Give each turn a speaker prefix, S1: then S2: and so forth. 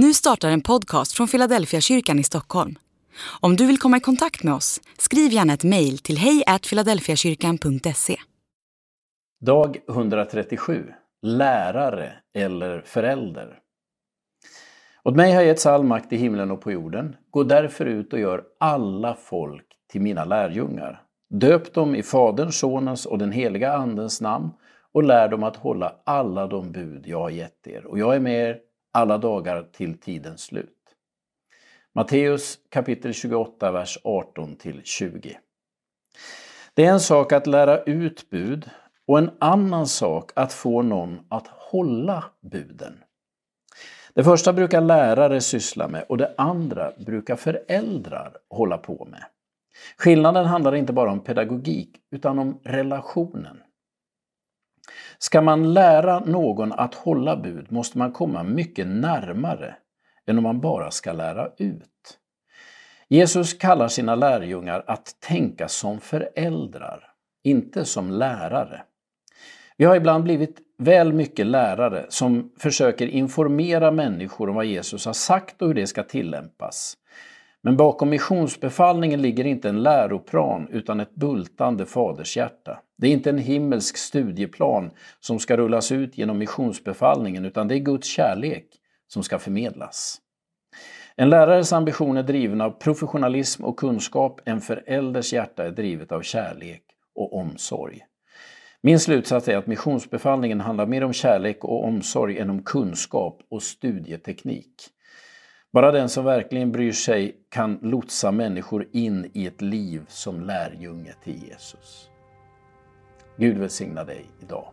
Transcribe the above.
S1: Nu startar en podcast från Philadelphia kyrkan i Stockholm. Om du vill komma i kontakt med oss, skriv gärna ett mejl till hejfiladelfiakyrkan.se.
S2: Dag 137 Lärare eller förälder. Åt mig har getts all makt i himlen och på jorden. Gå därför ut och gör alla folk till mina lärjungar. Döp dem i Faderns, Sonens och den heliga Andens namn och lär dem att hålla alla de bud jag har gett er. Och jag är med er alla dagar till tidens slut. Matteus kapitel 28, vers 18 till 20. Det är en sak att lära ut bud och en annan sak att få någon att hålla buden. Det första brukar lärare syssla med och det andra brukar föräldrar hålla på med. Skillnaden handlar inte bara om pedagogik utan om relationen. Ska man lära någon att hålla bud måste man komma mycket närmare än om man bara ska lära ut. Jesus kallar sina lärjungar att tänka som föräldrar, inte som lärare. Vi har ibland blivit väl mycket lärare som försöker informera människor om vad Jesus har sagt och hur det ska tillämpas. Men bakom missionsbefallningen ligger inte en läroplan utan ett bultande fadershjärta. Det är inte en himmelsk studieplan som ska rullas ut genom missionsbefallningen utan det är Guds kärlek som ska förmedlas. En lärares ambition är driven av professionalism och kunskap, en förälders hjärta är drivet av kärlek och omsorg. Min slutsats är att missionsbefallningen handlar mer om kärlek och omsorg än om kunskap och studieteknik. Bara den som verkligen bryr sig kan lotsa människor in i ett liv som lärjunge till Jesus. Gud välsigna dig idag.